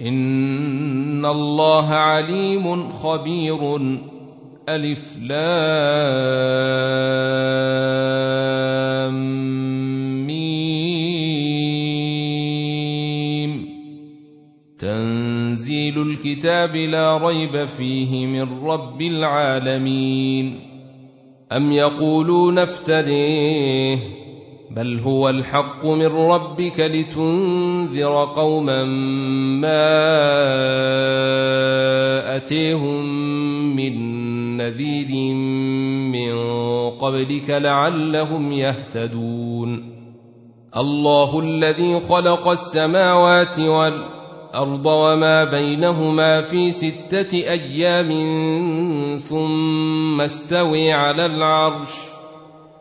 ان الله عليم خبير. الف لام ميم. تنزيل الكتاب لا ريب فيه من رب العالمين. ام يقولون افتريه بل هو الحق من ربك لتنذر قوما ما أتيهم من نذير من قبلك لعلهم يهتدون. الله الذي خلق السماوات والأرض وما بينهما في ستة أيام ثم استوي على العرش.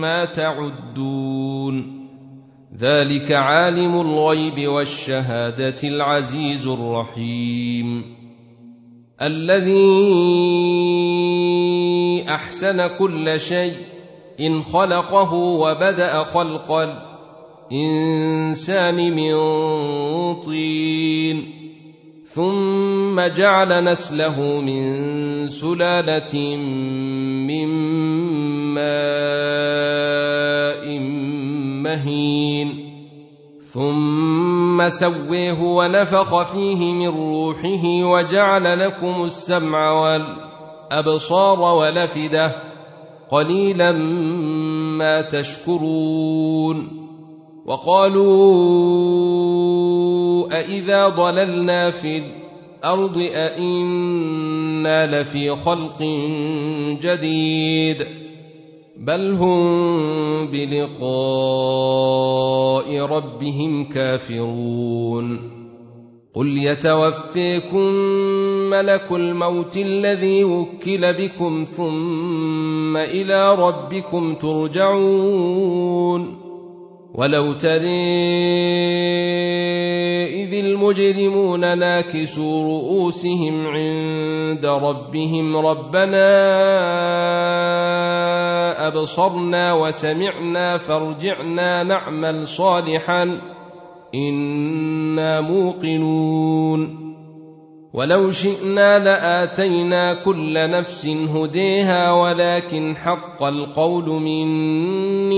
ما تعدون ذلك عالم الغيب والشهادة العزيز الرحيم الذي أحسن كل شيء إن خلقه وبدأ خلق الإنسان من طين ثم جعل نسله من سلالة من ماء مهين. ثم سويه ونفخ فيه من روحه وجعل لكم السمع والأبصار ولفده قليلا ما تشكرون. وقالوا أإذا ضللنا في الأرض أإنا لفي خلق جديد بل هم بلقاء ربهم كافرون قل يتوفيكم ملك الموت الذي وكل بكم ثم إلى ربكم ترجعون ولو تري إذ المجرمون ناكسوا رؤوسهم عند ربهم. ربنا أبصرنا وسمعنا فارجعنا نعمل صالحا. إنا موقنون. ولو شئنا لآتينا كل نفس هديها ولكن حق القول مني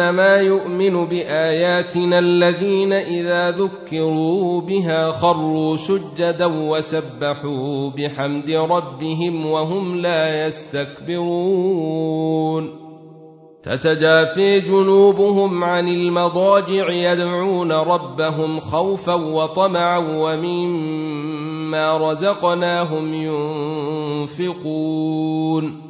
إنما يؤمن بآياتنا الذين إذا ذكروا بها خروا سجدا وسبحوا بحمد ربهم وهم لا يستكبرون. تتجافي جنوبهم عن المضاجع يدعون ربهم خوفا وطمعا ومما رزقناهم ينفقون.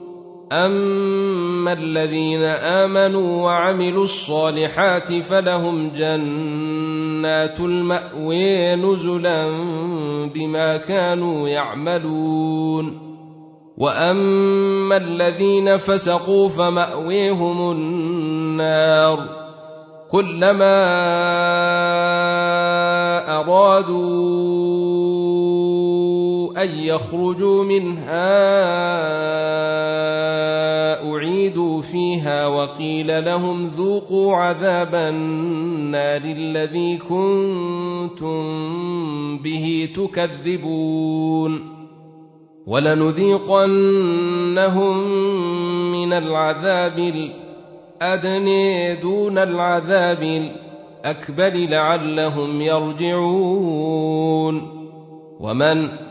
اما الذين امنوا وعملوا الصالحات فلهم جنات الماوي نزلا بما كانوا يعملون واما الذين فسقوا فماويهم النار كلما ارادوا أن يخرجوا منها أعيدوا فيها وقيل لهم ذوقوا عذاب النار الذي كنتم به تكذبون ولنذيقنهم من العذاب الأدني دون العذاب الأكبر لعلهم يرجعون ومن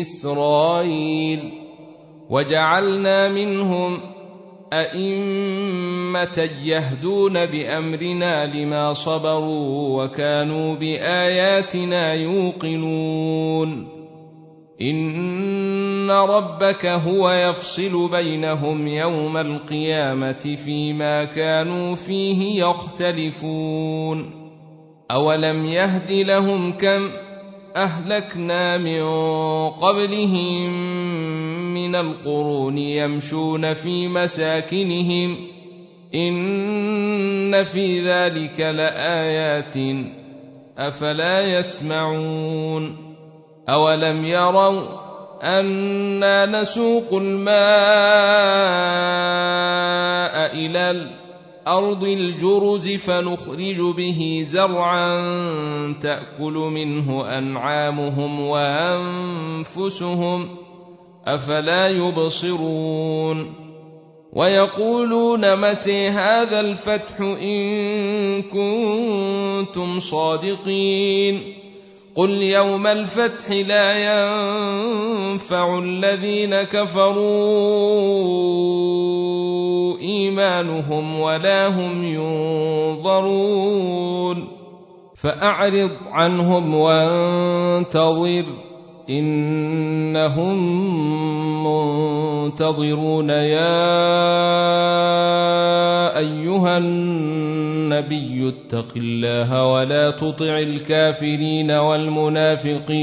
إسرائيل وجعلنا منهم أئمة يهدون بأمرنا لما صبروا وكانوا بآياتنا يوقنون. إن ربك هو يفصل بينهم يوم القيامة فيما كانوا فيه يختلفون. أولم يهد لهم كم أهلكنا من قبلهم من القرون يمشون في مساكنهم. إن في ذلك لآيات. أفلا يسمعون. أولم يروا أنا نسوق الماء إلى الأرض الجرز فنخرج به زرعا تأكل منه أنعامهم وأنفسهم أفلا يبصرون ويقولون متى هذا الفتح إن كنتم صادقين قل يوم الفتح لا ينفع الذين كفروا إيمانهم ولا هم ينظرون. فأعرض عنهم وانتظر إنهم منتظرون. يا أيها النبي اتق الله ولا تطع الكافرين والمنافقين.